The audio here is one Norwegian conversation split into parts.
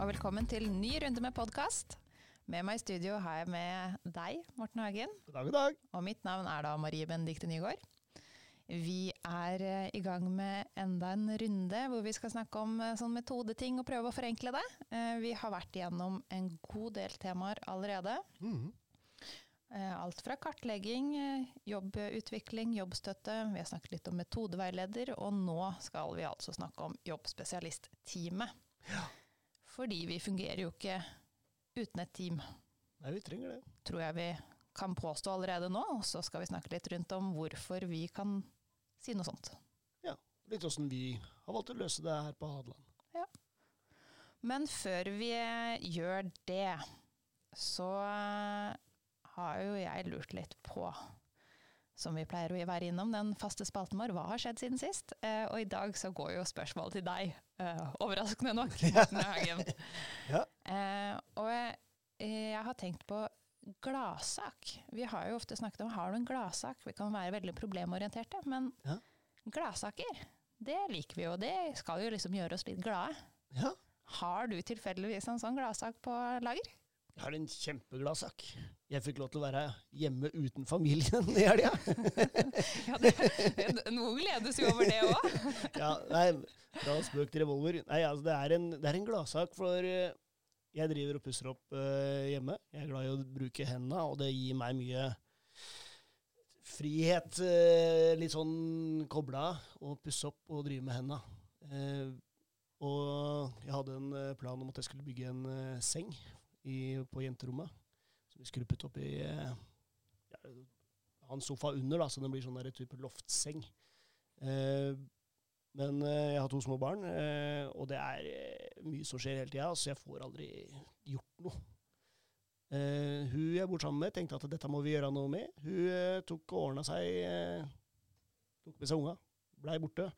og velkommen til ny runde med podkast. Med meg i studio har jeg med deg, Morten Hagen. God dag, god dag. Og mitt navn er da Marie Benedicte Nygaard. Vi er eh, i gang med enda en runde hvor vi skal snakke om eh, sånn metodeting og prøve å forenkle det. Eh, Vi har vært igjennom en god del temaer allerede. Eh, Alt fra kartlegging, jobbutvikling, jobbstøtte. Vi har snakket litt om metodeveileder, og nå skal vi altså snakke om jobbspesialistteamet. Fordi vi fungerer jo ikke uten et team, Nei, vi trenger det. tror jeg vi kan påstå allerede nå. Og så skal vi snakke litt rundt om hvorfor vi kan si noe sånt. Ja. Litt åssen vi har valgt å løse det her på Hadeland. Ja. Men før vi gjør det, så har jo jeg lurt litt på, som vi pleier å være innom, den faste spalten vår, hva har skjedd siden sist? Eh, og i dag så går jo spørsmålet til deg, eh, overraskende nok, Morten Hagen. Ja. Eh, og jeg, jeg har tenkt på gladsak. Vi har jo ofte snakket om har du en gladsak? Vi kan være veldig problemorienterte, men Ja. gladsaker, det liker vi jo. Det skal jo liksom gjøre oss litt glade. Ja. Har du tilfeldigvis en sånn gladsak på lager? Jeg har en kjempeglad sak. Jeg fikk lov til å være hjemme uten familien i helga. Ja, det, noen gledes jo over det òg. Ja, nei, fra spøk til revolver. Nei, altså, det er en, det er en gladsak, for eh, jeg driver og pusser opp uh, hjemme. Jeg er glad i å bruke hendene, og det gir meg mye frihet. Uh, litt sånn kobla å pusse opp og drive med hendene. Uh, og jeg hadde en plan om at jeg skulle bygge en seng i, på jenterommet. Som vi skruppet opp i eh, ja, hans sofa under, da, så den blir sånn der type loftseng. Eh, men eh, jeg har to små barn, eh, og det er eh, mye som skjer hele tida, så jeg får aldri gjort noe. Eh, hun jeg bor sammen med, tenkte at dette må vi gjøre noe med. Hun tok og ordna seg, tok med seg unga, blei borte,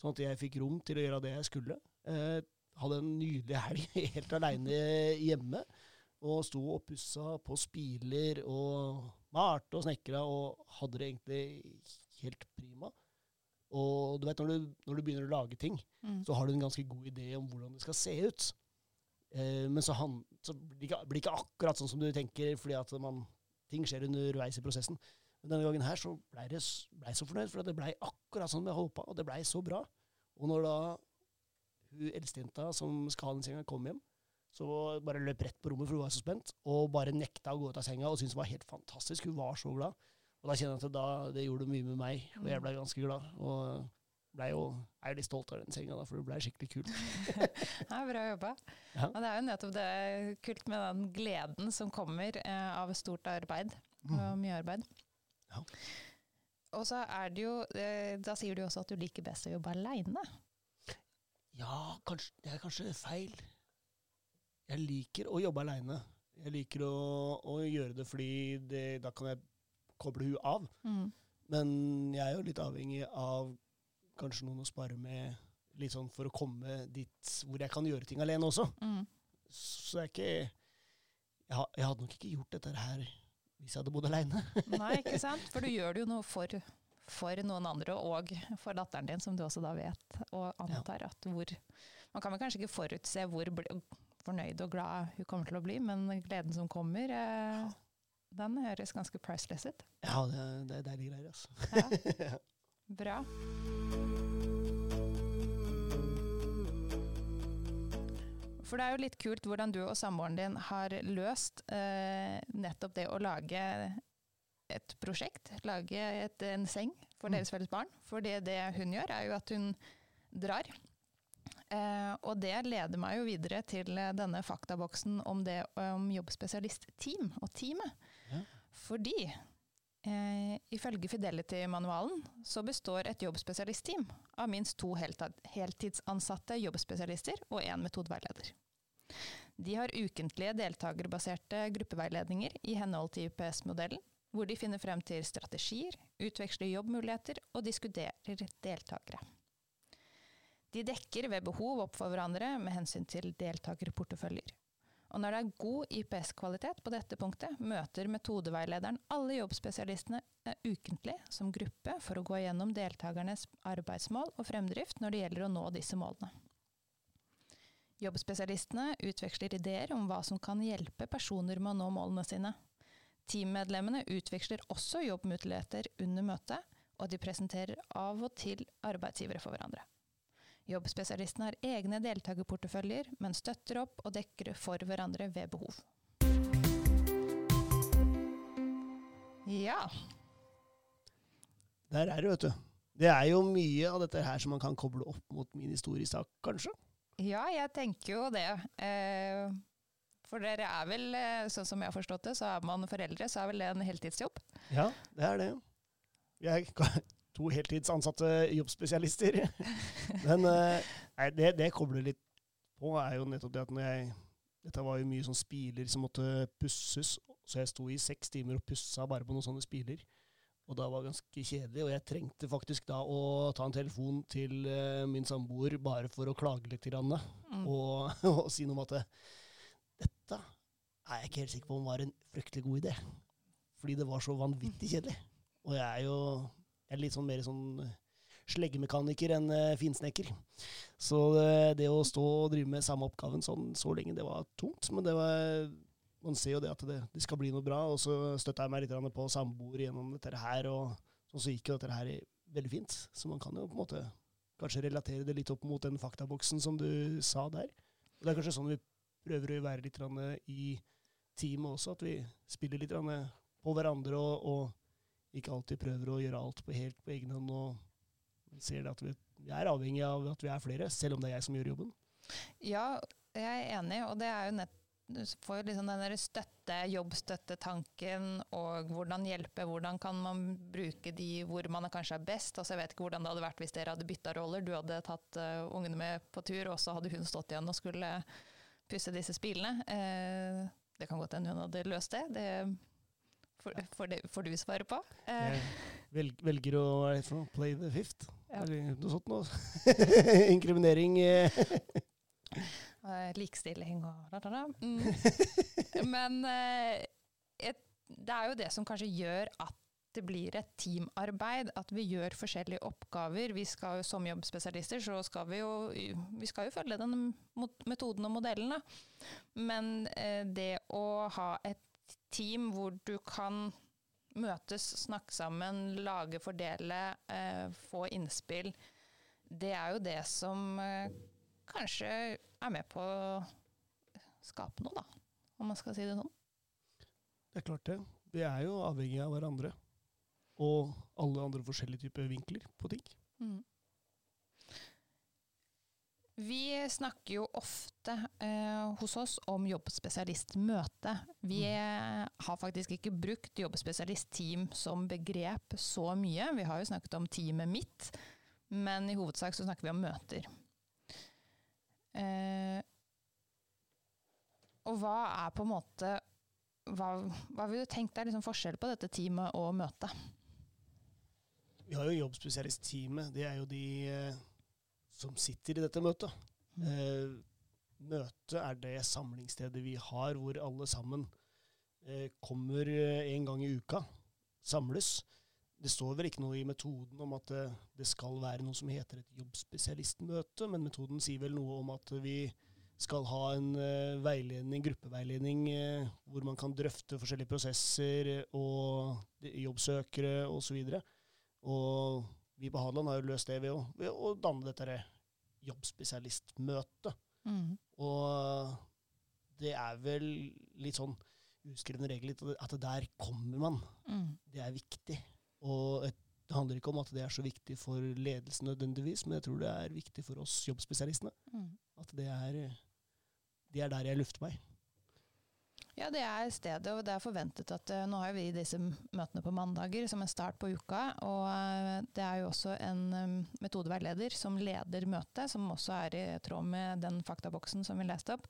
sånn at jeg fikk rom til å gjøre det jeg skulle. Hadde en nydelig helg helt aleine hjemme, og sto og pussa på spiler og malte og snekra, og hadde det egentlig helt prima. Og du vet, når du, når du begynner å lage ting, Mm. så har du en ganske god idé om hvordan det skal se ut. Eh, men så, han, så blir det ikke, blir ikke akkurat sånn som du tenker, fordi at man, ting skjer underveis i prosessen. Men denne gangen her så blei jeg ble så fornøyd, for det blei akkurat sånn jeg håpa, og det blei så bra. Og når da hun eldstejenta som skal ha den senga, kom hjem, så bare løp rett på rommet, for hun var så spent, og bare nekta å gå ut av senga og syntes det var helt fantastisk. Hun var så glad. Og da kjenner jeg at da, det gjorde mye med meg, og jeg ble ganske glad. Og ble jo, er jo litt stolt av den senga, da, for det ble skikkelig kult. Ja, bra jobba. Ja. Og det er jo nettopp det kult med den gleden som kommer eh, av stort arbeid. Og mye arbeid. Ja. Og så er det jo eh, Da sier du også at du liker best å jobbe aleine. Ja, kanskje, det er kanskje feil. Jeg liker å jobbe aleine. Jeg liker å, å gjøre det fordi det, da kan jeg koble hun av. Mm. Men jeg er jo litt avhengig av kanskje noen å spare med, litt sånn for å komme dit hvor jeg kan gjøre ting alene også. Mm. Så det er ikke jeg, jeg hadde nok ikke gjort dette her hvis jeg hadde bodd aleine. Nei, ikke sant? For du gjør det jo noe for, for noen andre, og for datteren din, som du også da vet og antar at hvor Man kan vel kanskje ikke forutse hvor fornøyd og glad hun kommer til å bli, men gleden som kommer, eh, den høres ganske priceless ut. Ja, det, det er deilige greier, altså. Ja. Bra. For det er jo litt kult hvordan du og samboeren din har løst eh, nettopp det å lage et prosjekt, lage et, en seng for Mm. deres felles barn. For det, det hun gjør, er jo at hun drar. Eh, og det leder meg jo videre til eh, denne faktaboksen om det om jobbspesialistteam og teamet. Ja. Fordi eh, ifølge Fidelity-manualen så består et jobbspesialistteam av minst to heltidsansatte jobbspesialister og én metodeveileder. De har ukentlige deltakerbaserte gruppeveiledninger i henhold til IPS-modellen, hvor de finner frem til strategier, utveksler jobbmuligheter og diskuterer deltakere. De dekker ved behov opp for hverandre med hensyn til deltakerporteføljer. Og når det er god IPS-kvalitet på dette punktet, møter metodeveilederen alle jobbspesialistene eh, ukentlig som gruppe for å gå gjennom deltakernes arbeidsmål og fremdrift når det gjelder å nå disse målene. Jobbspesialistene utveksler ideer om hva som kan hjelpe personer med å nå målene sine. Teammedlemmene utveksler også jobbmuligheter under møtet, og de presenterer av og til arbeidsgivere for hverandre. Jobbspesialistene har egne deltakerporteføljer, men støtter opp og dekker for hverandre ved behov. Ja. Der er det, vet du. Det er jo mye av dette her som man kan koble opp mot min historiesak, kanskje? Ja, jeg tenker jo det. Eh, for dere er vel, eh, sånn som jeg har forstått det, så er man foreldre, så er vel det en heltidsjobb? Ja, det er det. Er to heltidsansatte jobbspesialister. Men eh, nei, det, det kobler litt på, er jo nettopp det at når jeg Dette var jo mye sånn spiler som måtte pusses, så jeg sto i seks timer og pussa bare på noen sånne spiler. Og da var det ganske kjedelig, og jeg trengte faktisk da å ta en telefon til uh, min samboer bare for å klage litt, grann, mm. og, og, si noe om at dette er jeg ikke helt sikker på om var en fryktelig god idé. Fordi det var så vanvittig kjedelig. Og jeg er jo jeg er litt sånn mer sånn eh, sleggemekaniker enn uh, finsnekker. Så uh, det å stå og drive med samme oppgaven sånn så lenge, det var tungt. Men det var, man ser jo det at det, det skal bli noe bra. Og så støtta jeg meg litt på samboer gjennom dette her, og så, så gikk jo dette her veldig fint. Så man kan jo på en måte kanskje relatere det litt opp mot den faktaboksen som du sa der. Og det er kanskje sånn vi prøver å være litt i teamet også, at vi spiller litt på hverandre og, og ikke alltid prøver å gjøre alt på helt på egen hånd. og ser at vi, er avhengig av at vi er flere, selv om det er jeg som gjør jobben. Ja, jeg er enig, og det er jo nett du får liksom den støtte, jobbstøttetanken og hvordan hjelpe, hvordan kan man bruke de hvor man kanskje er best. Altså jeg vet ikke hvordan det hadde vært hvis dere hadde bytta roller. Du hadde tatt uh, ungene med på tur, og så hadde hun stått igjen og skulle pusse disse spilene. Uh, det kan godt hende hun hadde løst det. Det får, det, får du svare på. Jeg Velg, velger å for, play the fifth. Ja. Eller noe sånt noe. Inkriminering. Eh, likestilling og da, da, da. Mm. Men eh, et, det er jo det som kanskje gjør at det blir et teamarbeid, at vi gjør forskjellige oppgaver. Vi skal jo Som jobbspesialister så skal vi jo, vi skal jo følge den metoden og modellen. Da. Men eh, det å ha et team hvor du kan møtes, snakke sammen, lage, fordele, eh, få innspill. Det er jo det som eh, kanskje er med på å skape noe, da. Om man skal si det sånn. Det er klart det. Vi er jo avhengig av hverandre. Og alle andre forskjellige typer vinkler på ting. Mm. Vi snakker jo ofte eh, hos oss om jobbspesialistmøte. Vi mm. har faktisk ikke brukt jobbspesialistteam som begrep så mye. Vi har jo snakket om teamet mitt, men i hovedsak så snakker vi om møter. Eh, og hva er på en måte Hva, hva vil du tenke deg liksom forskjell på dette teamet og møtet? Vi har jo jobbspesialistteamet. Det er jo de eh som sitter i dette møtet. Mm. Eh, møtet er det samlingsstedet vi har hvor alle sammen eh, kommer eh, en gang i uka, samles. Det står vel ikke noe i metoden om at det, eh, det skal være noe som heter et jobbspesialistmøte, men metoden sier vel noe om at vi skal ha en uh, veiledning, gruppeveiledning uh, hvor man kan drøfte forskjellige prosesser og jobbsøkere osv. Og, så og vi på Hadeland har jo løst det ved å, ved å danne dette jobbspesialistmøtet. Mm. Og det er vel litt sånn uskrevne regler at der kommer man. Mm. Det er viktig. Og et, det handler ikke om at det er så viktig for ledelsen nødvendigvis, men jeg tror det er viktig for oss jobbspesialistene. Mm. At det er, det er der jeg lufter meg. Ja, det er stedet, og det er forventet at uh, Nå har vi disse møtene på mandager som en start på uka. Og uh, det er jo også en um, metodeveileder som leder møtet, som også er i tråd med den faktaboksen som vi leste opp.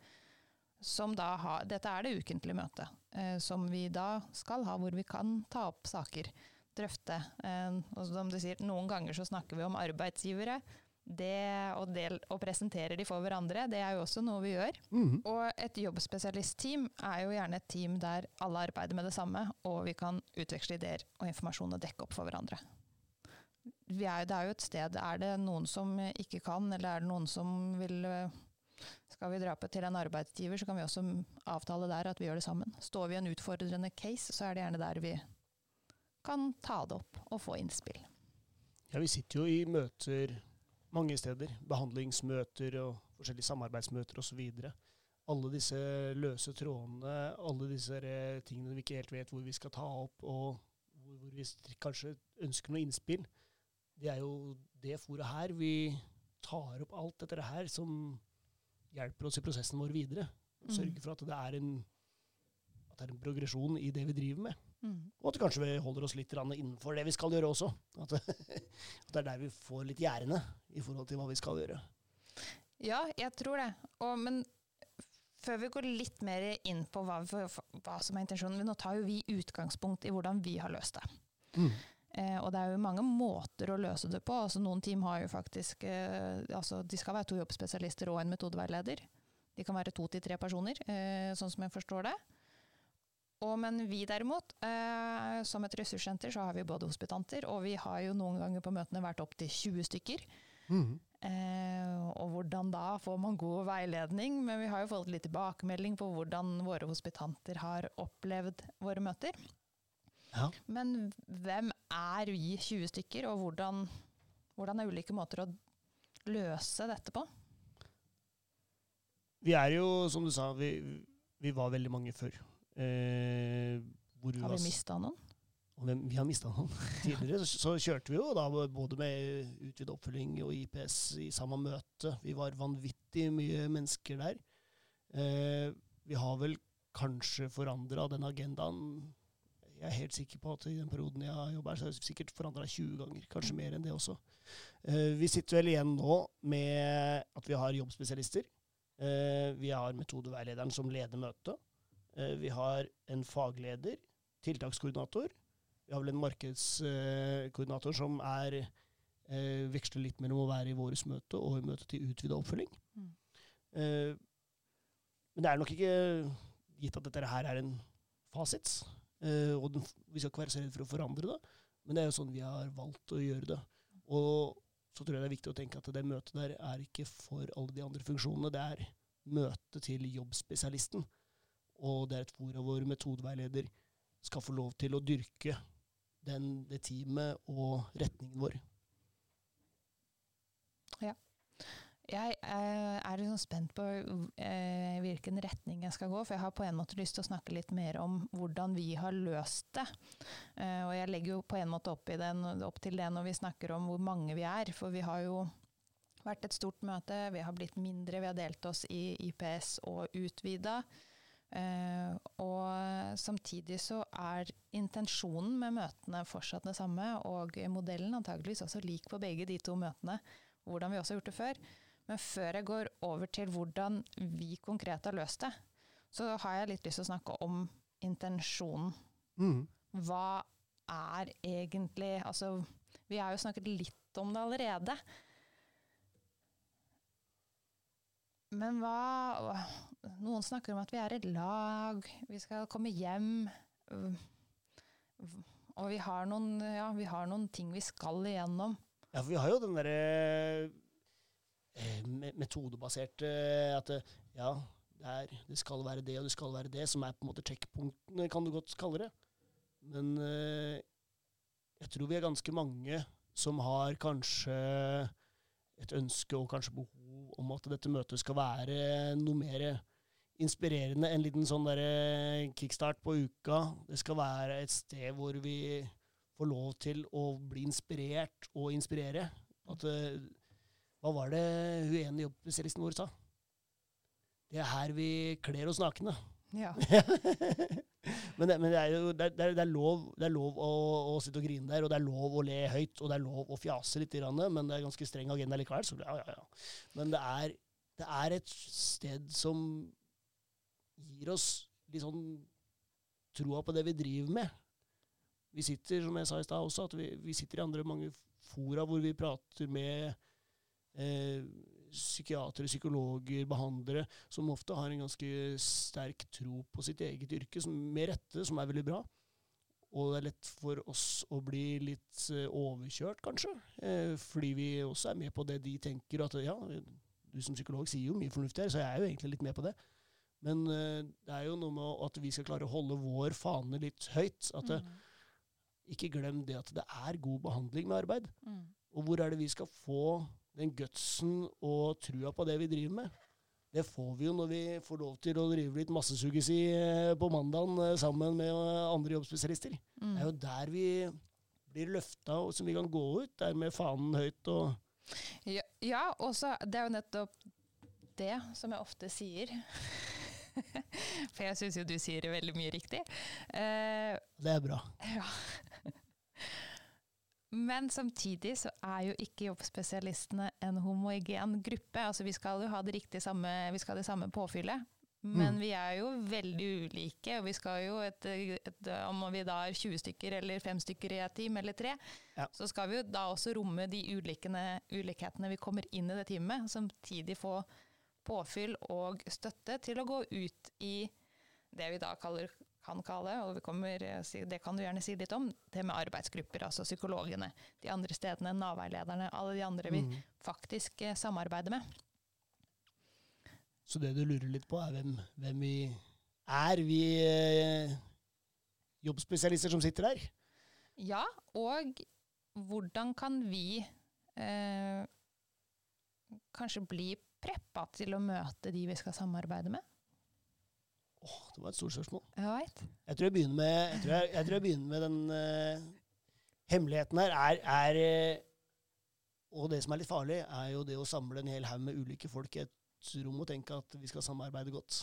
Som da har, dette er det ukentlige møtet, uh, som vi da skal ha, hvor vi kan ta opp saker. Drøfte. og som du sier, noen ganger så snakker vi om arbeidsgivere det å, del, å, presentere de for hverandre, det er jo også noe vi gjør. Mm. Og et jobbspesialistteam er jo gjerne et team der alle arbeider med det samme, og vi kan utveksle ideer og informasjon og dekke opp for hverandre. Er, det er jo et sted Er det noen som ikke kan, eller er det noen som vil skal vi dra på til en arbeidsgiver, så kan vi også avtale der at vi gjør det sammen. Står vi i en utfordrende case, så er det gjerne der vi kan ta det opp og få innspill. Ja, vi sitter jo i møter mange steder. Behandlingsmøter og forskjellige samarbeidsmøter osv. Alle disse løse trådene, alle disse tingene vi ikke helt vet hvor vi skal ta opp, og hvor vi kanskje ønsker noe innspill, det er jo det foret her vi tar opp alt dette her som hjelper oss i prosessen vår videre. Mm. sørger for at det er en, at det er en progresjon i det vi driver med. Mm. Og at kanskje vi holder oss litt innenfor det vi skal gjøre også. At, at det er der vi får litt gjerdene i forhold til hva vi skal gjøre. Ja, jeg tror det. Og, men før vi går litt mer inn på hva, hva, som er intensjonen Nå tar jo vi utgangspunkt i hvordan vi har løst det. Mm. Eh, og det er jo mange måter å løse det på. Altså, noen team har jo faktisk eh, altså, De skal være to jobbspesialister og en metodeveileder. De kan være to til tre personer, eh, sånn som jeg forstår det. Og, men vi derimot, eh, som et ressurssenter, så har vi både hospitanter, og vi har jo noen ganger på møtene vært opptil 20 stykker. Mm. Eh, og hvordan da får man god veiledning? Men vi har jo fått litt tilbakemelding på hvordan våre hospitanter har opplevd våre møter. Ja. Men hvem er vi 20 stykker, og hvordan, hvordan er ulike måter å løse dette på? Vi er jo, som du sa, vi, vi var veldig mange før. Eh, har vi mista noen? Vi har mista noen. Tidligere så, så, kjørte vi jo da både med utvidet oppfølging og IPS i samme møte. Vi var vanvittig mye mennesker der. Eh, vi har vel kanskje forandra den agendaen jeg er helt sikker på at i den perioden jeg har jobba her, så har vi sikkert forandra 20 ganger. Kanskje mer enn det også. Uh, vi sitter vel igjen nå med at vi har jobbspesialister. Uh, vi har metodeveilederen som leder møtet. Uh, vi har en fagleder, tiltakskoordinator. Vi har vel en markedskoordinator som er veksler litt mellom å være i våres møte og i møte til utvida oppfølging. Mm. men det er nok ikke gitt at dette her er en fasit. Og vi skal ikke være så redde for å forandre det, men det er jo sånn vi har valgt å gjøre det. Og så tror jeg det er viktig å tenke at det møtet der er ikke for alle de andre funksjonene. Det er møte til jobbspesialisten. Og det er et fora hvor metodeveileder skal få lov til å dyrke den, det teamet og retningen vår. Ja. Jeg er er liksom spent på eh, hvilken retning jeg skal gå, for jeg har på en måte lyst til å snakke litt mer om hvordan vi har løst det. Eh, og jeg legger jo på en måte opp, den, opp, til det når vi snakker om hvor mange vi er, for vi har jo vært et stort møte, vi har blitt mindre, vi har delt oss i IPS og utvida. Uh, og samtidig så er intensjonen med møtene fortsatt det samme, og modellen antageligvis også lik på begge de to møtene, hvordan vi også har gjort det før. Men før jeg går over til hvordan vi konkret har løst det, så har jeg litt lyst til å snakke om intensjonen. Mm. Hva er egentlig Altså, vi har jo snakket litt om det allerede. Men hva Noen snakker om at vi er et lag, vi skal komme hjem. Og vi har noen, ja, vi har noen ting vi skal igjennom. Ja, for vi har jo den derre Eh, metodebasert At eh, ja, det, er, det, skal være det og det skal være det, som er på en måte checkpunktene, kan du godt kalle det. Men eh, jeg tror vi er ganske mange som har kanskje et ønske og kanskje behov om at dette møtet skal være noe mer inspirerende. En liten sånn der kickstart på uka. Det skal være et sted hvor vi får lov til å bli inspirert og inspirere. At hva var det hun ene jobbspesialisten vår sa? Det er her vi kler oss nakne. Ja. men, det, men det, er jo det er, det er lov, det er lov å, å, sitte og grine der, og det er lov å le høyt, og det er lov å fjase litt, men det er ganske streng agenda likevel. Så ja, ja, ja. Men det er, det er et sted som gir oss litt sånn troa på det vi driver med. Vi sitter, som jeg sa i stad også, at vi, vi sitter i andre mange fora hvor vi prater med eh, psykiatere, psykologer, behandlere, som ofte har en ganske sterk tro på sitt eget yrke, som, med rette, som er veldig bra. Og det er lett for oss å bli litt eh, overkjørt, kanskje. Eh, fordi vi også er med på det de tenker. At ja, du som psykolog sier jo mye fornuftig her, så jeg er jo egentlig litt med på det. Men uh, det er jo noe med at vi skal klare å holde vår fane litt høyt. At mm. Ikke glem det at det er god behandling med arbeid. Mm. Og hvor er det vi skal få den gutsen og trua på det vi driver med? Det får vi jo når vi får lov til å drive litt massesugesi eh, på mandagen eh, sammen med andre jobbspesialister. Mm. Det er jo der vi blir løfta, og som vi kan gå ut, der med fanen høyt og Ja, ja og så det er jo nettopp det som jeg ofte sier. For jeg syns jo du sier veldig mye riktig. Uh, det er bra. Ja. Men samtidig så er jo ikke jobbspesialistene en homogen gruppe. Altså vi skal jo ha det riktig samme, vi skal ha det samme påfyllet. Men mm. vi er jo veldig ulike, og vi skal jo et, et, om vi da er 20 stykker eller 5 stykker i et team, eller tre, ja. så skal vi jo da også romme de ulikhetene vi kommer inn i det teamet, samtidig få påfyll og støtte til å gå ut i det vi da kaller kan kalle, og kommer, det kan du gjerne si litt om, det med arbeidsgrupper, altså psykologene, de andre stedene, Nav-veilederne, alle de andre vi mm. faktisk eh, samarbeider med. Så det du lurer litt på, er hvem, hvem vi er, vi eh, jobbspesialister som sitter der? Ja, og hvordan kan vi eh, kanskje bli preppa til å møte de vi skal samarbeide med? Åh, det var et stort spørsmål. Jeg vet. Jeg tror jeg begynner med, jeg tror jeg, jeg tror jeg begynner med den uh, Hemmeligheten her er, er uh, Og det som er litt farlig, er jo det å samle en hel haug med ulike folk i et rom og tenke at vi skal samarbeide godt.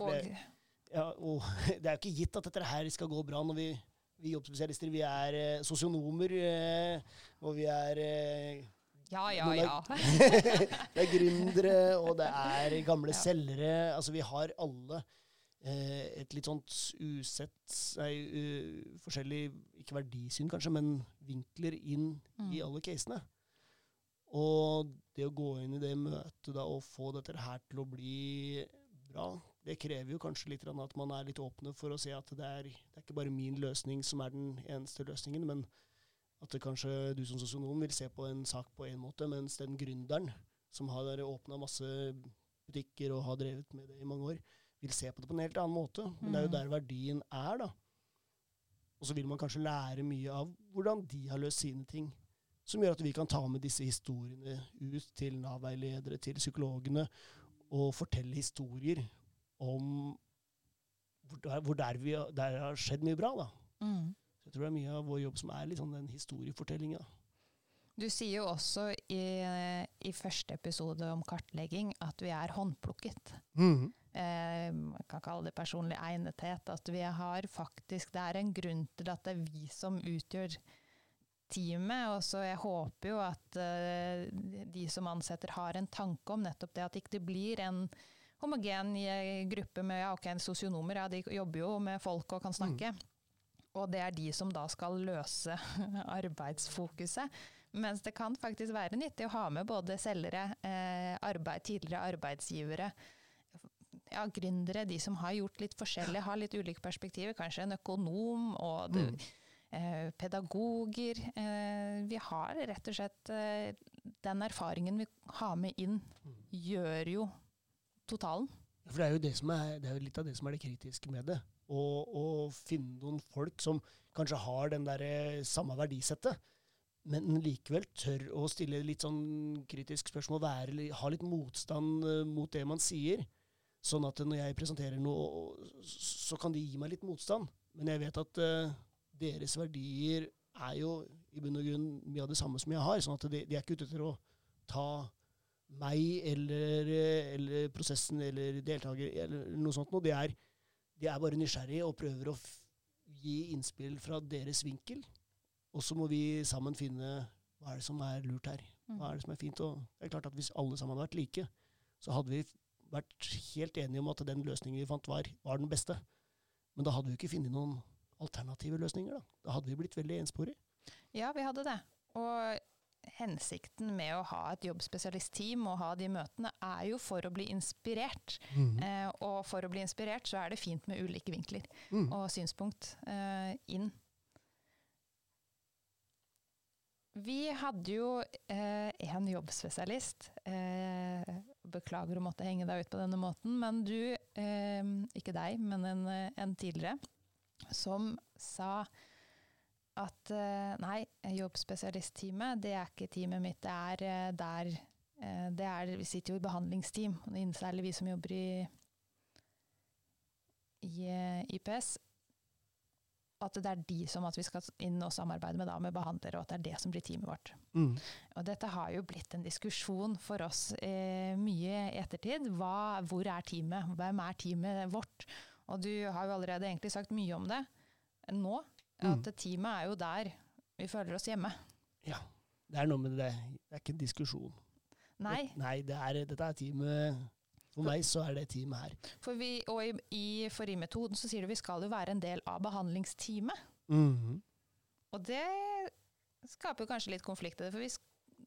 Og, det, ja, og det er jo ikke gitt at dette her skal gå bra når vi, vi jobbspesialister vi er uh, sosionomer, og vi er ja, ja, ja. det er gründere, og det er gamle selgere. Altså, vi har alle Eh, et litt sånt usett nei, uh, forskjellig, ikke verdisyn kanskje, men vinkler inn mm. i alle casene. Og det å gå inn i det møtet da, og få dette her til å bli bra, det krever jo kanskje litt at man er litt åpne for å se at det er, det er ikke bare min løsning som er den eneste løsningen, men at det kanskje du som sosionom vil se på en sak på én måte, mens den gründeren som har åpna masse butikker og har drevet med det i mange år, vil se på det på en helt annen måte. Men det er jo mm. der verdien er, da. Og så vil man kanskje lære mye av hvordan de har løst sine ting. Som gjør at vi kan ta med disse historiene ut til Nav-veiledere, til psykologene, og fortelle historier om hvor, der, hvor der, vi, der har skjedd mye bra. da. Mm. Så jeg tror det er mye av vår jobb som er litt sånn den historiefortellinga. Du sier jo også i, i, første episode om kartlegging at vi er håndplukket. Mm. Eh, man kan kalle det personlig egnethet. At vi har faktisk Det er en grunn til at det er vi som utgjør teamet. Og så jeg håper jo at uh, de som ansetter har en tanke om nettopp det, at det ikke blir en homogen gruppe med ja, ok, sosionomer, ja, de jobber jo med folk og kan snakke. Mm. Og det er de som da skal løse arbeidsfokuset. Mens det kan faktisk være nyttig å ha med både selgere, eh, arbeid, tidligere arbeidsgivere, ja, gründere, de som har gjort litt forskjellig, har litt ulike perspektiver. Kanskje en økonom og mm. eh, pedagoger. Eh, vi har rett og slett Den erfaringen vi har med inn, gjør jo totalen. For det er jo det som er, det er litt av det som er det kritiske med det. Å finne noen folk som kanskje har den der samme verdisettet men likevel tør å stille litt sånn kritisk spørsmål, være, ha litt motstand uh, mot det man sier. Sånn at når jeg presenterer noe, så kan de gi meg litt motstand. Men jeg vet at uh, deres verdier er jo i bunn og grunn mye av det samme som jeg har. sånn at de, de er ikke ute etter å ta meg eller, eller prosessen eller deltaker eller noe sånt noe. De er, de er bare nysgjerrige og prøver å gi innspill fra deres vinkel. Og så må vi sammen finne hva er det som er lurt her. Hva mm. er det som er fint. Og det er klart at Hvis alle sammen hadde vært like, så hadde vi vært helt enige om at den løsningen vi fant, var, var den beste. Men da hadde vi ikke funnet noen alternative løsninger. Da, da hadde vi blitt veldig ensporige. Ja, vi hadde det. Og hensikten med å ha et jobbspesialistteam og ha de møtene, er jo for å bli inspirert. Mm. Eh, og for å bli inspirert så er det fint med ulike vinkler mm. og synspunkt eh, inn Vi hadde jo eh, en jobbspesialist, eh, beklager å måtte henge deg ut på denne måten, men du, eh, ikke deg, men en, en, tidligere, som sa at eh, nei, jobbspesialistteamet, det er ikke teamet mitt, det er eh, der eh, det er, Vi sitter jo i behandlingsteam, særlig vi som jobber i, i eh, IPS at det er de som at vi skal inn og samarbeide med, da, med behandlere, og at det er det som blir teamet vårt. Mm. Og dette har jo blitt en diskusjon for oss eh, mye i ettertid. Hva, hvor er teamet? Hvem er teamet vårt? Og du har jo allerede egentlig sagt mye om det nå. At mm. teamet er jo der vi føler oss hjemme. Ja. Det er noe med det. Det er ikke en diskusjon. Nei. Det, nei, det er, dette er teamet for meg så er det teamet her. For vi, og i, i FORI-metoden så sier du vi skal jo være en del av behandlingsteamet. Mm -hmm. Og det skaper jo kanskje litt konflikt i det, For hvis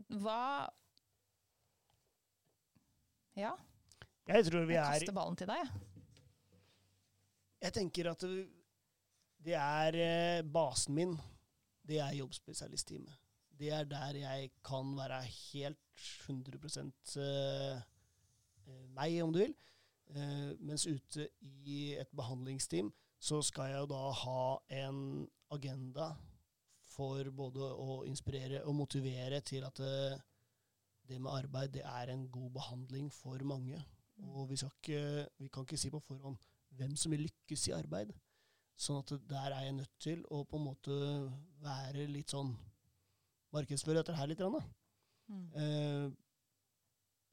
Hva Ja. Jeg tror vi er Jeg kaster ballen til deg, jeg. Jeg tenker at det er eh, basen min. Det er jobbspesialistteamet. Det er der jeg kan være helt 100 Eh, meg, om du vil. Eh, mens ute i et behandlingsteam så skal jeg jo da ha en agenda for både å inspirere og motivere til at det, eh, det med arbeid det er en god behandling for mange. Og vi, ikke, vi, kan ikke si på forhånd hvem som vil lykkes i arbeid. Sånn at der er jeg nødt til å på en måte være litt sånn Markedsføre dette her litt. Da. Mm. Eh,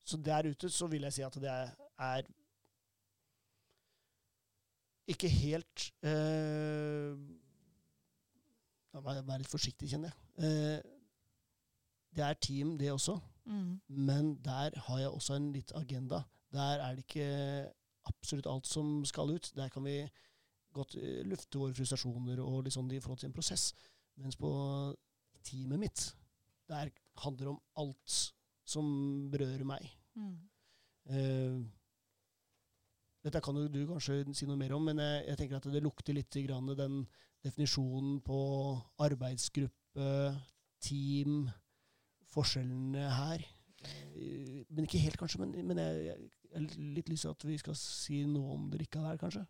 så der ute så vil jeg si at det er ikke helt eh, Jeg må være litt forsiktig, kjenner jeg. Uh, det er team, det også. Mm. Men der har jeg også en litt agenda. Der er det ikke absolutt alt som skal ut. Der kan vi godt uh, lufte våre frustrasjoner og liksom i forhold til en prosess. Mens på teamet mitt, der handler det om alt som berører meg. Mm. Uh, dette kan du kanskje si noe mer om, men jeg, jeg tenker at det lukter litt grann den definisjonen på arbeidsgruppe, team, forskjellene her. Uh, men ikke helt, kanskje. Men, men jeg, har litt lyst til at vi skal si noe om det likevel, kanskje.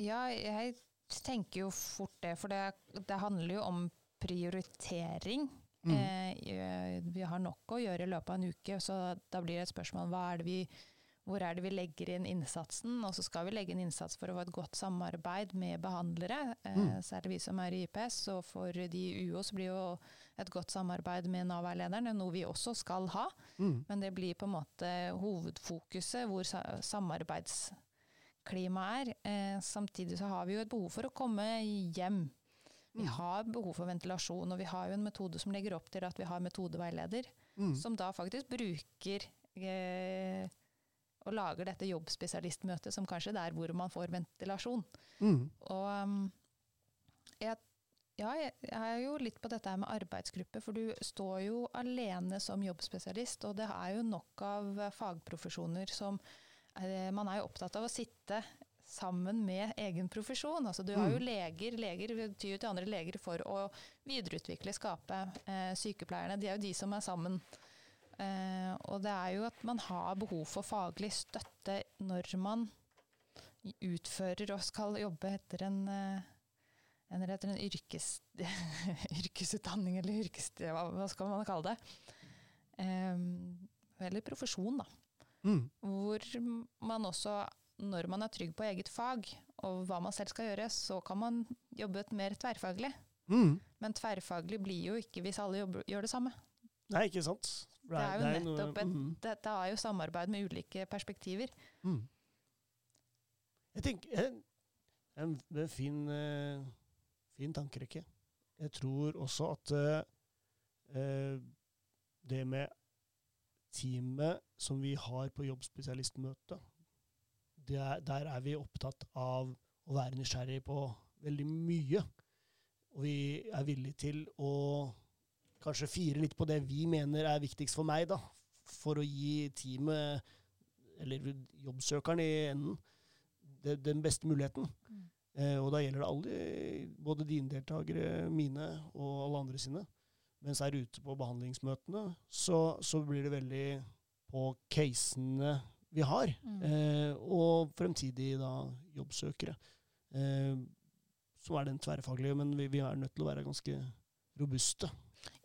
Ja, jeg tenker jo fort det. For det, det handler jo om prioritering. Mm. Eh, vi har nok å gjøre i løpet av en uke, så da blir det et spørsmål er vi, hvor er det vi legger inn innsatsen? Og så skal vi legge inn innsats for å få et godt samarbeid med behandlere. Eh, mm. Særlig vi som er i IPS. Og for de i UO så blir jo et godt samarbeid med Nav-veilederen noe vi også skal ha. Mm. Men det blir på en måte hovedfokuset, hvor samarbeidsklimaet er. Eh, samtidig så har vi jo et behov for å komme hjem vi har behov for ventilasjon, og vi har jo en metode som legger opp til at vi har metodeveileder, mm. som da faktisk bruker eh, og lager dette jobbspesialistmøtet som kanskje er der hvor man får ventilasjon. Mm. Og um, jeg, ja, jeg, er jo litt på dette her med arbeidsgruppe, for du står jo alene som jobbspesialist, og det er jo nok av fagprofesjoner som eh, Man er jo opptatt av å sitte sammen med egen profesjon. Altså, du har jo mm. leger, leger tyr til andre leger for å videreutvikle, skape. Eh, sykepleierne, de er jo de som er sammen. Eh, og det er jo at man har behov for faglig støtte når man utfører og skal jobbe etter en, eh, eller etter en yrkes, yrkesutdanning, eller yrkes... Hva skal man kalle det? Um, eller profesjon, da. Mm. Hvor man også når man er trygg på eget fag og hva man selv skal gjøre, så kan man jobbe mer tverrfaglig. Mm. Men tverrfaglig blir jo ikke hvis alle jobber, gjør det samme. Nei, ikke sant. Det er jo nettopp et, mm. Dette er jo samarbeid med ulike perspektiver. Mm. Jeg tenker en, en, en fin, uh, fin tankerekke. Jeg tror også at uh, det med teamet som vi har på jobbspesialistmøtet, er, der er vi opptatt av å være nysgjerrig på veldig mye. Og vi er villige til å kanskje fire litt på det vi mener er viktigst for meg, da. For å gi teamet, eller jobbsøkeren i enden, det, den beste muligheten. Mm. Eh, og da gjelder det alle, både dine deltakere, mine og alle andre sine. Mens jeg er ute på behandlingsmøtene, så, så blir det veldig på casene vi har, Mm. eh, og fremtidige da, jobbsøkere. Eh, så er den tverrfaglige, men vi, vi er nødt til å være ganske robuste.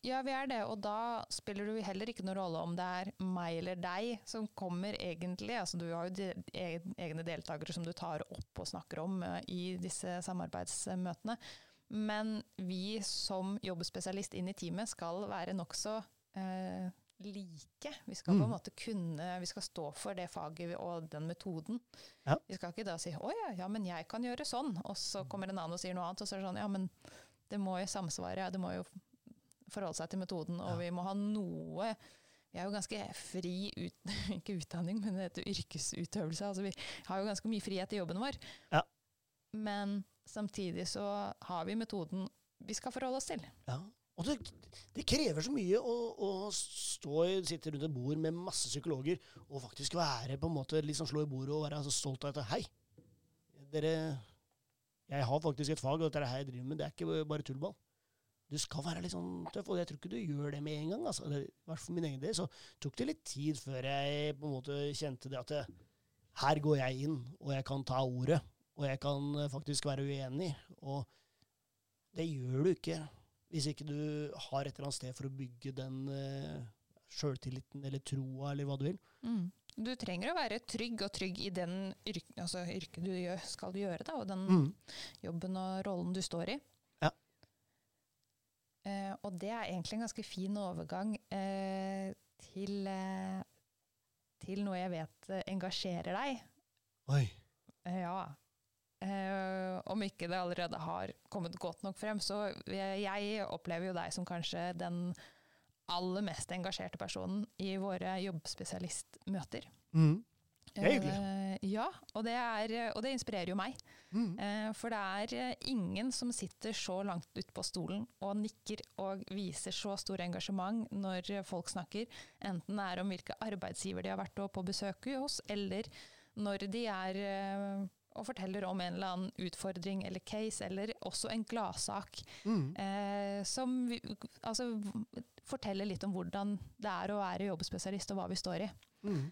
Ja, vi er det, og da spiller det jo heller ikke noen rolle om det er meg eller deg som kommer egentlig. Altså, du har jo de, egne deltakere som du tar opp og snakker om eh, i disse samarbeidsmøtene. Men vi som jobbspesialist inn i teamet skal være nokså eh, like. Vi skal på en Mm. måte kunne Vi skal stå for det faget og den metoden. Ja. Vi skal ikke da si 'å ja, ja, men jeg kan gjøre sånn', og så kommer en annen og sier noe annet, og så er det sånn 'ja, men det må jo samsvare', det må jo forholde seg til metoden, og Ja. vi må ha noe Vi er jo ganske fri ut, ikke utdanning, men det heter yrkesutøvelse. Altså vi har jo ganske mye frihet i jobben vår. Ja. Men samtidig så har vi metoden vi skal forholde oss til. Ja. Og det, det krever så mye å, å stå sitte rundt et bord med masse psykologer og faktisk være på en måte sånn slå i bordet og være så stolt av at Hei, dere Jeg har faktisk et fag, og dette er det her jeg driver med. Det er ikke bare tullball. Du skal være litt sånn tøff, og jeg tror ikke du gjør det med en gang. Altså. I hvert for min egen del så tok det litt tid før jeg på en måte kjente det at det, her går jeg inn, og jeg kan ta ordet. Og jeg kan eh, faktisk være uenig. Og det gjør du ikke hvis ikke du har et eller annet sted for å bygge den uh, sjøltilliten eller troa, eller hva du vil. Mm. Du trenger å være trygg og trygg i den yrket altså yrke du gjør, skal gjøre, da, og den Mm. jobben og rollen du står i. Ja. Eh, og det er egentlig en ganske fin overgang eh, til, eh, til noe jeg vet eh, engasjerer deg. Oi. Eh, ja. Eh, om ikke det allerede har kommet godt nok frem, så jeg, opplever jo deg som kanskje den aller mest engasjerte personen i våre jobbspesialistmøter. Mm. Det er hyggelig. Eh, ja, og det, er, og det inspirerer jo meg. Mm. Eh, For det er ingen som sitter så langt ute på stolen og nikker og viser så stor engasjement når folk snakker, enten det er om hvilke arbeidsgiver de har vært på besøk hos, eller når de er og forteller om en eller annen utfordring eller case, eller også en gladsak. Mm. Eh, som vi, altså, forteller litt om hvordan det er å være jobbspesialist, og hva vi står i. Mm.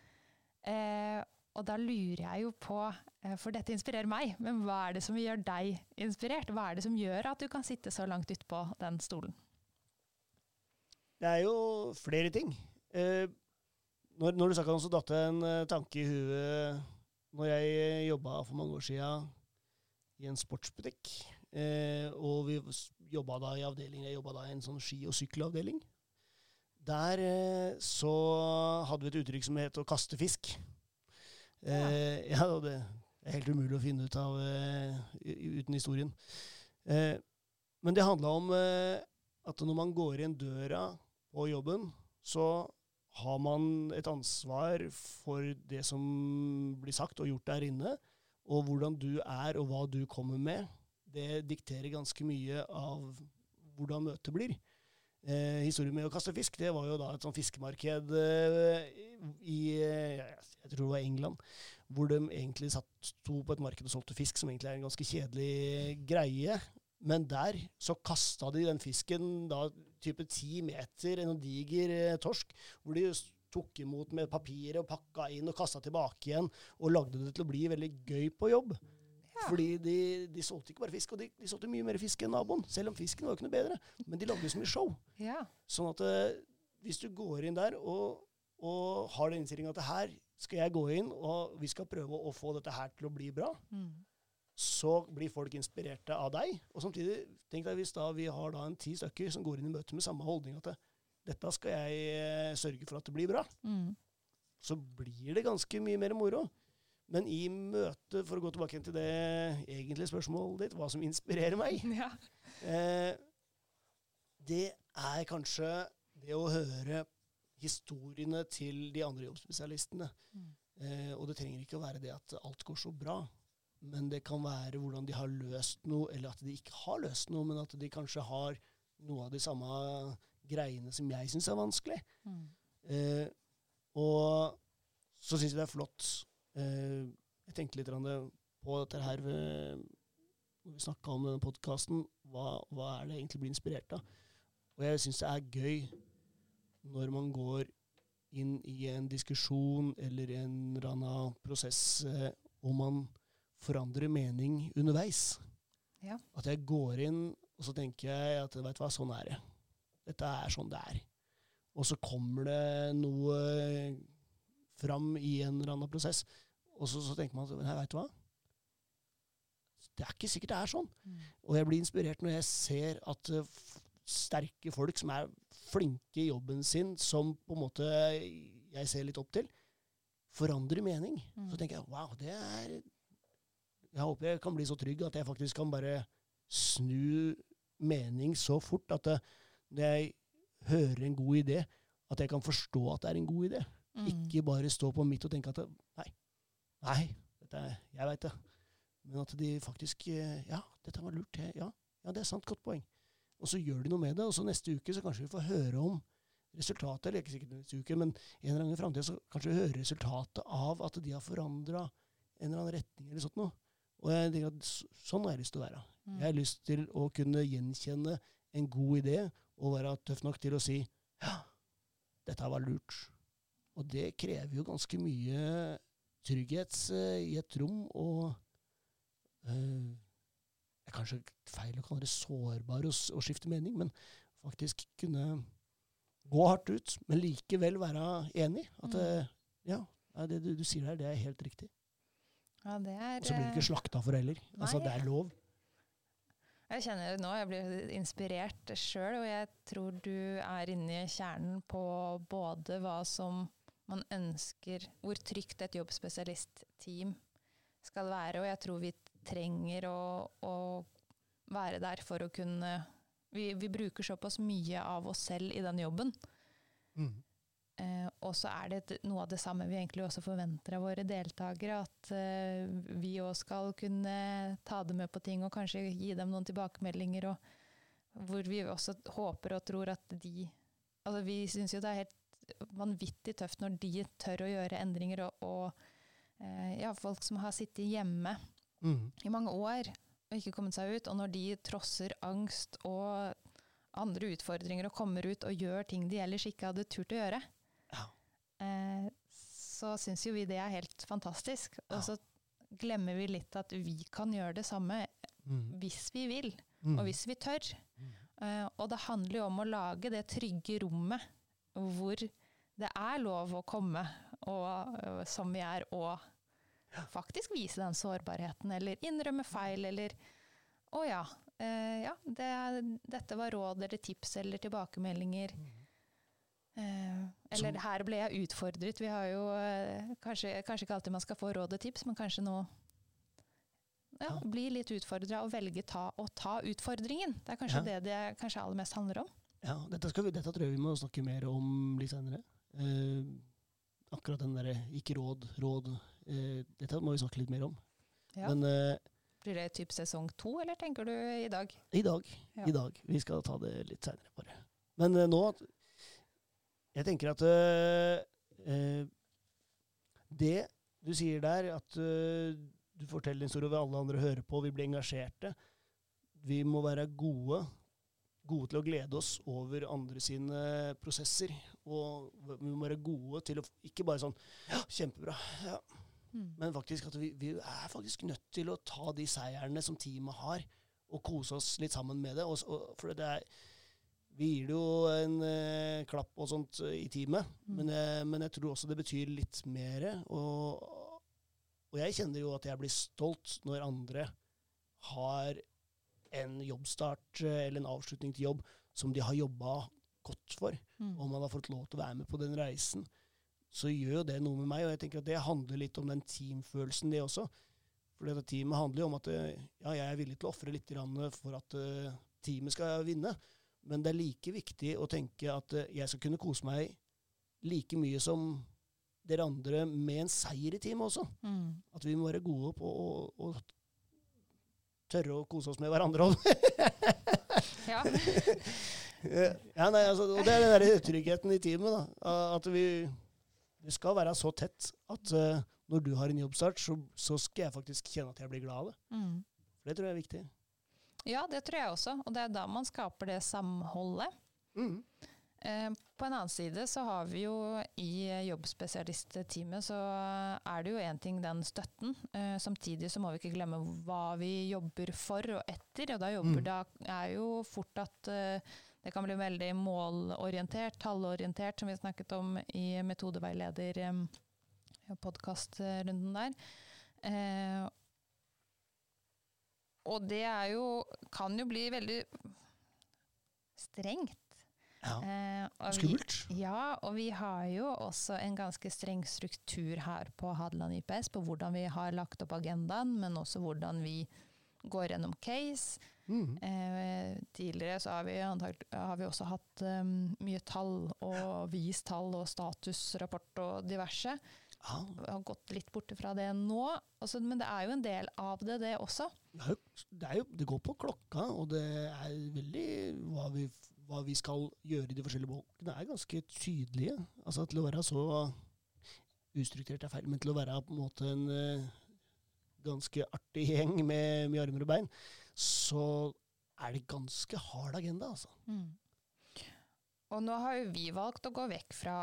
Eh, og da lurer jeg jo på, eh, for dette inspirerer meg, men hva er det som gjør deg inspirert? Hva er det som gjør at du kan sitte så langt utpå den stolen? Det er jo flere ting. Eh, når, når du snakka om så datt det en eh, tanke i huet når jeg jobba for mange år sia i en sportsbutikk. Eh, og vi jobba da i avdeling, jeg jobba da i en sånn ski- og sykkelavdeling. Der eh, så hadde vi et uttrykk som het å kaste fisk. Eh, ja, ja, det er helt umulig å finne ut av eh, uten historien. Eh, men det handla om eh, at når man går inn døra på jobben, så har man et ansvar for det som blir sagt og gjort der inne. Og hvordan du er og hva du kommer med, det dikterer ganske mye av hvordan møtet blir. Eh, historien med å kaste fisk, det var jo da et sånt fiskemarked eh, i eh, jeg tror det var England, hvor de egentlig satt, sto på et marked og solgte fisk, som egentlig er en ganske kjedelig greie. Men der så kasta de den fisken da type ti meter, en diger eh, torsk, hvor de tok imot med papiret og pakka inn og kasta tilbake igjen, og lagde det til å bli veldig gøy på jobb. Ja. Fordi de, de solgte ikke bare fisk, og de, de solgte mye mer fisk enn naboen. Selv om fisken var jo ikke noe bedre. Men de lagde så mye show. Ja. Sånn at eh, hvis du går inn der og, og har den innstillinga at her skal jeg gå inn, og vi skal prøve å få dette her til å bli bra, Mm. Så blir folk inspirerte av deg. Og samtidig, tenk deg hvis da vi har da en ti stykker som går inn i møte med samme holdning at dette skal jeg eh, sørge for at det blir bra, Mm. så blir det ganske mye mer moro. Men i møtet, for å gå tilbake til det egentlige spørsmålet ditt, hva som inspirerer meg, Ja. Eh, det er kanskje det å høre historiene til de andre jobbspesialistene. Mm. Eh, og det trenger ikke å være det at alt går så bra, men det kan være hvordan de har løst noe, eller at de ikke har løst noe, men at de kanskje har noe av de samme greiene som jeg syns er vanskelig. Mm. Eh, og så syns jeg det er flott eh, Jeg tenkte litt på dette her ved, når vi snakka om denne podkasten. Hva, hva er det egentlig blir inspirert av? Og jeg syns det er gøy når man går inn i en diskusjon eller en eller annen prosess, eh, og man forandrer mening underveis. Ja. At jeg går inn, og så tenker jeg at vet du hva, sånn er det. Dette er sånn det er. Og så kommer det noe fram i en eller annen prosess, og så, så tenker man at nei, vet du hva, det er ikke sikkert det er sånn. Mm. Og jeg blir inspirert når jeg ser at f- sterke folk som er flinke i jobben sin, som på en måte jeg ser litt opp til, forandrer mening. Mm. Så tenker jeg wow, det er Jeg håper jeg kan bli så trygg at jeg faktisk kan bare snu mening så fort at det, når jeg hører en god idé, at jeg kan forstå at det er en god idé. Mm. Ikke bare stå på mitt og tenke at nei, nei, er, jeg veit det. Men at de faktisk eh, Ja, dette var lurt. det- Ja, ja, det er sant. Godt poeng. Og så gjør de noe med det, og så neste uke så kanskje vi får høre om resultatet, eller ikke sikkert neste uke, men en eller annen gang i framtida så kanskje vi hører resultatet av at de har forandra en eller annen retning eller sånt noe. Og jeg tenker at sånn har jeg lyst til å være. Mm. Jeg har lyst til å kunne gjenkjenne en god idé og være tøff nok til å si ja, dette var lurt. Og det krever jo ganske mye trygghet eh, i et rom, og eh, det er kanskje feil å kalle det sårbar å, å skifte mening, men faktisk kunne gå hardt ut, men likevel være enig. At Mm. eh, ja, det du, du sier der, det er helt riktig. Ja, det er Og så blir du ikke eh, slakta for heller. Altså, det er lov. Jeg kjenner det nå, jeg blir inspirert sjøl, og jeg tror du er inne i kjernen på både hva som man ønsker, hvor trygt et jobbspesialistteam skal være, og jeg tror vi trenger å, å være der for å kunne vi, vi bruker såpass mye av oss selv i den jobben. Eh, og så er det noe av det samme vi egentlig også forventer av våre deltakere. At eh, vi òg skal kunne ta dem med på ting og kanskje gi dem noen tilbakemeldinger. Og hvor vi også håper og tror at de Altså vi syns jo det er helt vanvittig tøft når de tør å gjøre endringer. Og, og eh, ja, folk som har sittet hjemme Mm. i mange år og ikke kommet seg ut. Og når de trosser angst og andre utfordringer og kommer ut og gjør ting de ellers ikke hadde turt å gjøre, eh, så syns jo vi det er helt fantastisk. Og så glemmer vi litt at vi kan gjøre det samme Mm. hvis vi vil, Mm. og hvis vi tør. Mm. Eh, og det handler jo om å lage det trygge rommet hvor det er lov å komme og, øh, som vi er, og faktisk vise den sårbarheten, eller innrømme feil, eller å ja, eh, ja det dette var råd eller tips eller tilbakemeldinger. Eh, eller her ble jeg utfordret. Vi har jo eh, kanskje, kanskje ikke alltid man skal få råd og tips, men kanskje nå ja, bli litt utfordra og velge ta, å ta utfordringen. Det er kanskje Ja. det det kanskje aller mest handler om. Ja, dette, skal vi, dette tror jeg vi må snakke mer om litt senere. Eh, akkurat den derre ikke råd, råd. Eh, dette må vi snakke litt mer om. Ja. Men eh, Blir det typ sesong to, eller tenker du i dag? i dag, i dag. Vi skal ta det litt seinere, bare. Men eh, nå Jeg tenker at eh, Det du sier der, at uh, du forteller en historie hvor alle andre hører på, vi blir engasjerte. Vi må være gode, gode til å glede oss over andre sine prosesser. Og vi må være gode til å ikke bare sånn Ja, kjempebra. Ja, Mm. men faktisk at vi, vi er faktisk nødt til å ta de seierne som teamet har, og kose oss litt sammen med det. Og, og, for det er, vi gir det jo en eh, klapp og sånt eh, i teamet, Mm. men, eh, men jeg tror også det betyr litt mer. Og, og jeg kjenner jo at jeg blir stolt når andre har en jobbstart eh, eller en avslutning til jobb som de har jobba godt for Mm. og man har fått lov til å være med på den reisen, så gjør jo det noe med meg. Og jeg tenker at det handler litt om den teamfølelsen, det også. For dette teamet handler jo om at ja, jeg er villig til å ofre litt for at teamet skal vinne. Men det er like viktig å tenke at eh, jeg skal kunne kose meg like mye som dere andre med en seier i teamet også. Mm. At vi må være gode på å, å tørre å kose oss med hverandre òg. Ja. ja, nei, altså, og det er den der tryggheten i teamet. da, At vi vi skal være så tett at uh, når du har en jobbstart, så, så skal jeg faktisk kjenne at jeg blir glad av det. Mm. For det tror jeg er viktig. Ja, det tror jeg også. Og det er da man skaper det samholdet. Mm. Eh, på en annen side så har vi jo i jobbspesialistteamet så er det jo én ting den støtten. Eh, samtidig så må vi ikke glemme hva vi jobber for og etter. Og da jobber Mm. det er jo fort at eh, det kan bli veldig målorientert, tallorientert, som vi snakket om i metodeveileder podkastrunden der. Og det er jo kan jo bli veldig strengt. Ja. Eh, Skummelt. ja, og vi har jo også en ganske streng struktur her på Hadeland IPS på hvordan vi har lagt opp agendaen, men også hvordan vi går gjennom case. Mm. Eh, tidligere så har vi, antagelig, har vi også hatt um, mye tall og vist tall og statusrapport og diverse. Ah. Vi har gått litt bort fra det nå, også, men det er jo en del av det, det også. Det, jo, jo, det går på klokka, og det er veldig hva vi, hva vi skal gjøre i de forskjellige bolkene, er ganske tydelige. Altså Til å være så ustrukturert er feil, men til å være på en måte en uh, ganske artig gjeng med, med armer og bein, så er det ganske hard agenda, altså. Og nå har jo vi valgt å gå vekk fra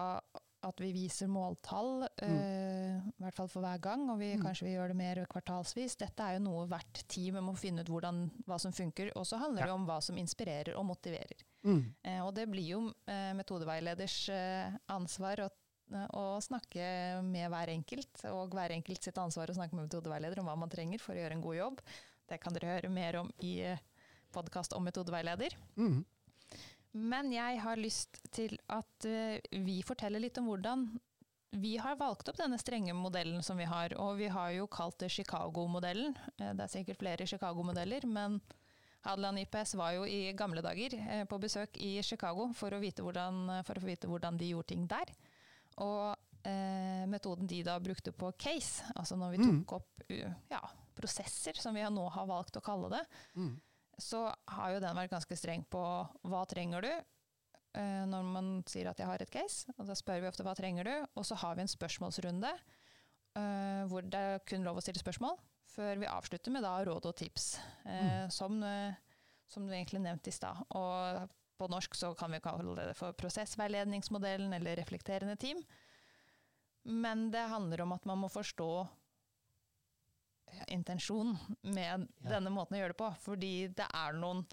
at vi viser måltall, eh, i hvert fall for hver gang, og vi Mm. kanskje vi gjør det mer kvartalsvis. Dette er jo noe hvert team må finne ut hvordan, hva som funker, og så handler det om hva som inspirerer og motiverer. Mm. Uh, og det blir jo uh, metodeveileders ansvar å, å snakke med hver enkelt, og hver enkelt sitt ansvar å snakke med metodeveileder om hva man trenger for å gjøre en god jobb. Det kan dere høre mer om i podkast om metodeveileder. Mm. Men jeg har lyst til at eh, vi forteller litt om hvordan vi har valgt opp denne strenge modellen som vi har. Og vi har jo kalt det Chicago-modellen. Eh, det er sikkert flere Chicago-modeller, men Hadeland IPS var jo i gamle dager eh, på besøk i Chicago for å, vite hvordan, for å vite hvordan de gjorde ting der. Og eh, metoden de da brukte på case, altså når vi Mm. tok opp ja, prosesser, som vi nå har valgt å kalle det, Mm. Så har jo den vært ganske streng på hva trenger du eh, når man sier at jeg har et case. Og da spør vi ofte hva trenger du, og så har vi en spørsmålsrunde eh, hvor det er kun lov å stille spørsmål, før vi avslutter med da råd og tips, Mm. som, eh, som du egentlig nevnte i stad. Og på norsk så kan vi kalle det for prosessveiledningsmodellen eller reflekterende team. Men det handler om at man må forstå intensjonen med Ja. denne måten å gjøre det på. Fordi det er noen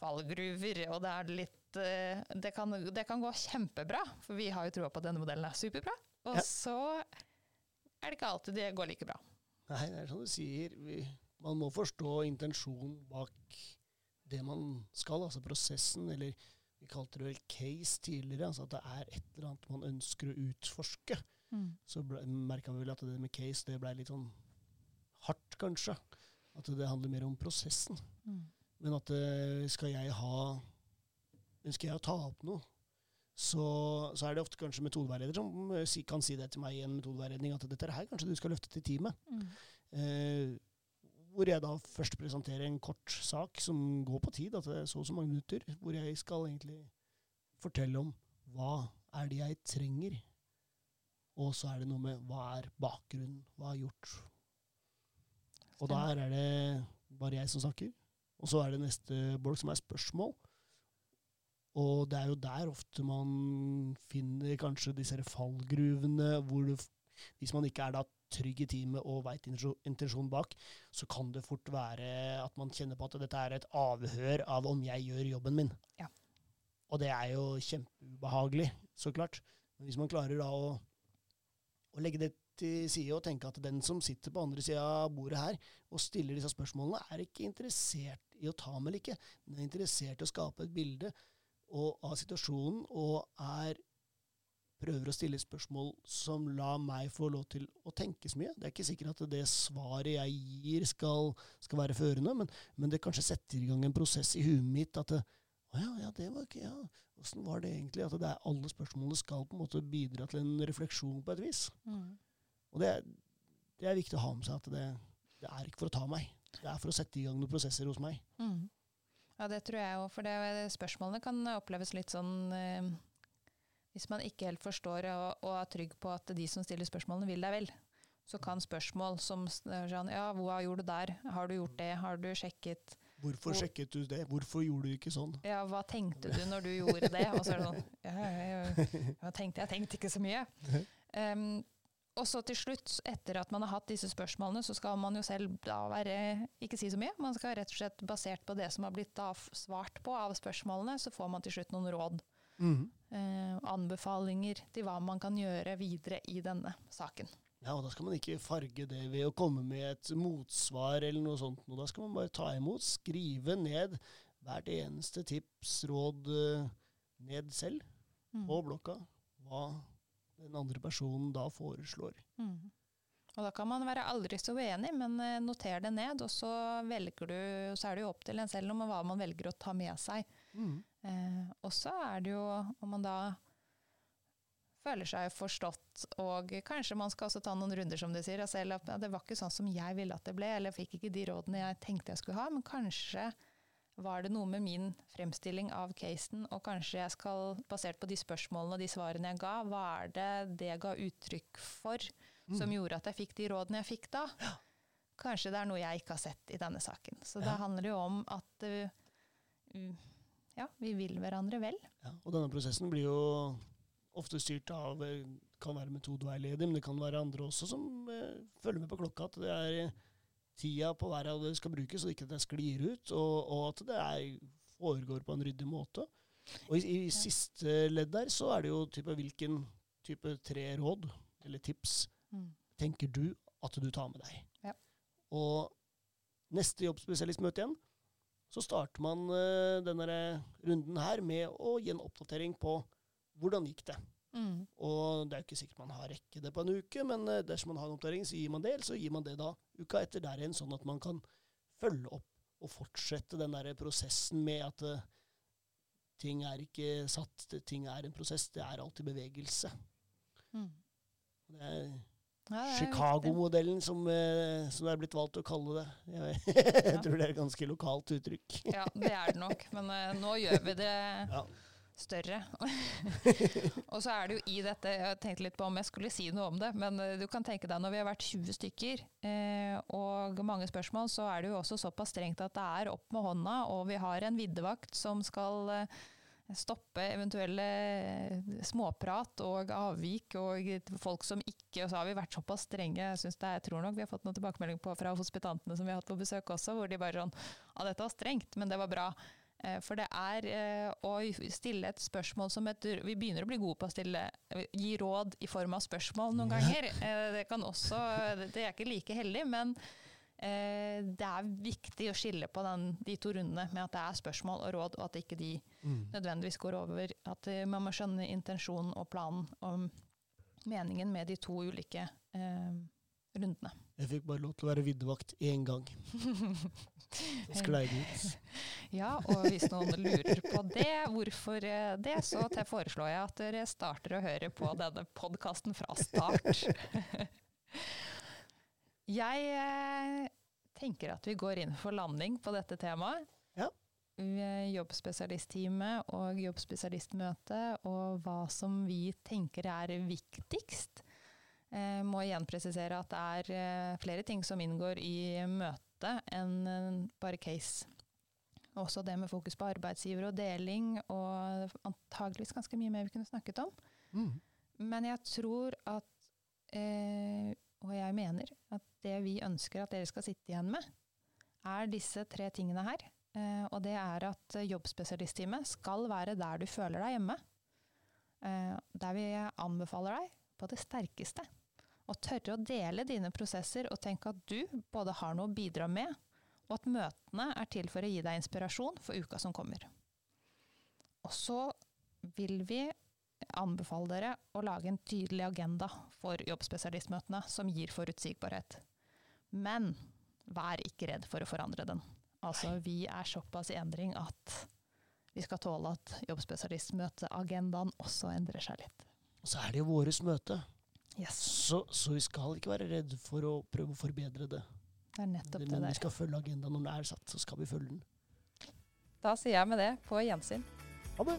fallgruver, og det er litt eh, det kan, det kan gå kjempebra, for vi har jo troa på at denne modellen er superbra. Og Ja. så er det ikke alltid det går like bra. Nei, det er som du sier. Vi, man må forstå intensjonen bak det man skal, altså prosessen, eller vi kalte det vel case tidligere, altså at det er et eller annet man ønsker å utforske. Så merka vi vel at det med case det ble litt sånn hardt, kanskje. At det handler mer om prosessen. Men at eh, skal jeg ha Ønsker jeg å ta opp noe, så, så er det ofte kanskje metodeveileder som eh, kan si det til meg i en metodeveiledning, at dette er her kanskje du skal løfte til teamet. Eh, hvor jeg da først presenterer en kort sak som går på tid, at det er så og så mange minutter, hvor jeg skal egentlig fortelle om hva er det jeg trenger, og så er det noe med hva er bakgrunnen, hva er gjort. Og der er det bare jeg som snakker, og så er det neste bolk som er spørsmål. Og det er jo der ofte man finner kanskje disse fallgruvene, hvor du, hvis man ikke er da trygg i teamet og veit intensjonen bak, så kan det fort være at man kjenner på at dette er et avhør av om jeg gjør jobben min. Ja. Og det er jo kjempeubehagelig, så klart. Men hvis man klarer da å, å legge det til side og tenke at den som sitter på andre sida av bordet her og stiller disse spørsmålene, er ikke interessert i å ta med eller ikke. Den er interessert i å skape et bilde og, av situasjonen og er prøver å stille spørsmål som lar meg få lov til å tenke så mye. Det er ikke sikkert at det svaret jeg gir skal, skal være førende, men, men det kanskje setter i gang en prosess i huet mitt at det, å ja, ja, det var ikke, ja, åssen var det egentlig? At det er alle spørsmålene skal på en måte bidra til en refleksjon på et vis. Og det, er- det er viktig å ha med seg at det, det er ikke for å ta meg. Det er for å sette i gang noen prosesser hos meg. Mm. Ja, det tror jeg òg, for det, spørsmålene kan oppleves litt sånn eh, Hvis man ikke helt forstår og, og er trygg på at de som stiller spørsmålene, vil deg vel, så kan spørsmål som sånn Ja, hva gjorde du der? Har du gjort det? Har du sjekket? Hvorfor sjekket du det? Hvorfor gjorde du ikke sånn? Ja, hva tenkte du når du gjorde det? Og så er det sånn ja, jeg, jeg, jeg, tenkte, jeg tenkte ikke så mye. Um, og så til slutt, etter at man har hatt disse spørsmålene, så skal man jo selv da være Ikke si så mye. Man skal rett og slett, basert på det som har blitt da svart på av spørsmålene, så får man til slutt noen råd. Mm. Eh, anbefalinger til hva man kan gjøre videre i denne saken. Ja, og Da skal man ikke farge det ved å komme med et motsvar eller noe sånt. Og da skal man bare ta imot, skrive ned hvert eneste tips, råd uh, ned selv mm. på blokka. Hva den andre personen da foreslår. Mm. Og da kan man være aldri så uenig, men eh, noter det ned, og så du, så er det jo opp til en selv om hva man velger å ta med seg. Mm. Eh, og så er det jo om man da føler seg forstått, og kanskje man skal også ta noen runder, som du sier. Selv, at det var ikke sånn som jeg ville at det ble, eller jeg fikk ikke de rådene jeg tenkte jeg skulle ha, men kanskje var det noe med min fremstilling av casen, og kanskje jeg skal, basert på de spørsmålene og de svarene jeg ga, hva er det det ga uttrykk for mm. som gjorde at jeg fikk de rådene jeg fikk da? Ja. Kanskje det er noe jeg ikke har sett i denne saken. Så ja. det handler jo om at uh, ja, vi vil hverandre vel. Ja, og denne prosessen blir jo ofte styrt av eh, kan være metodeveileder, men det kan være andre også som uh, følger med på klokka. At det er tida på hver av det skal brukes, så ikke det sklir ut, og, og at det er, foregår på en ryddig måte. Og i, i siste ledd der så er det jo type hvilken type tre råd eller tips mm. tenker du at du tar med deg. Ja. Og neste jobbspesialistmøte igjen, så starter man uh, denne runden her med å gi en oppdatering på hvordan gikk det. Mm. Og det er jo ikke sikkert man har rekke det på en uke, men uh, dersom man har en oppdatering, så gir man det, eller så gir man det da uka etter der igjen, sånn at man kan følge opp og fortsette den der prosessen med at uh, ting er ikke satt, ting er en prosess, det er alltid bevegelse. Mm. Det er ja, Chicago-modellen, som, uh, som, det er blitt valgt å kalle det. Jeg, jeg tror det er et ganske lokalt uttrykk. ja, det er det nok, men uh, nå gjør vi det. Ja større. og så er det jo i dette Jeg tenkte litt på om jeg skulle si noe om det, men eh, du kan tenke deg når vi har vært 20 stykker eh, og mange spørsmål, så er det jo også såpass strengt at det er opp med hånda, og vi har en viddevakt som skal eh, stoppe eventuelle eh, småprat og avvik og folk som ikke Og så har vi vært såpass strenge. Jeg, synes det, jeg tror nok vi har fått noen tilbakemelding fra hospitantene som vi har hatt på besøk også, hvor de bare sånn Ja, dette var strengt, men det var bra. Eh, for det er eh, å stille et spørsmål som et Vi begynner å bli gode på å stille, gi råd i form av spørsmål noen ganger. Eh, det, kan også, det er ikke like heldig, men det er viktig å skille på den, de to rundene med at det er spørsmål og råd, og at ikke de mm. nødvendigvis går over. At man må skjønne intensjonen og planen om meningen med de to ulike eh, rundene. Jeg fikk bare lov til å være viddevakt én gang. Så sklei det ut. Ja, og hvis noen lurer på det, hvorfor eh, det, så foreslår jeg at dere starter å høre på denne podkasten fra start. Jeg eh, tenker at vi går inn for landing på dette temaet. Ja. Jobbspesialistteamet og jobbspesialistmøtet, og hva som vi tenker er viktigst Eh, må igjen presisere at det er eh, flere ting som inngår i møtet enn eh, bare case. Også det med fokus på arbeidsgiver og deling, og antageligvis ganske mye mer vi kunne snakket om. Mm. Men jeg tror at, eh, og jeg mener, at det vi ønsker at dere skal sitte igjen med, er disse tre tingene her. Eh, og det er at jobbspesialistteamet skal være der du føler deg hjemme. Eh, der vi anbefaler deg på det sterkeste og tørre å dele dine prosesser og tenke at du både har noe å bidra med, og at møtene er til for å gi deg inspirasjon for uka som kommer. Og så vil vi anbefale dere å lage en tydelig agenda for jobbspesialistmøtene som gir forutsigbarhet. Men vær ikke redd for å forandre den. Altså, vi er såpass i endring at vi skal tåle at jobbspesialistmøteagendaen også endrer seg litt. Og så er det jo våres møte. Yes. Så, så, vi skal ikke være redd for å prøve å forbedre det. Det er nettopp det, det Men vi skal følge agendaen når den er satt, så skal vi følge den. Da sier jeg med det på gjensyn. Ha det.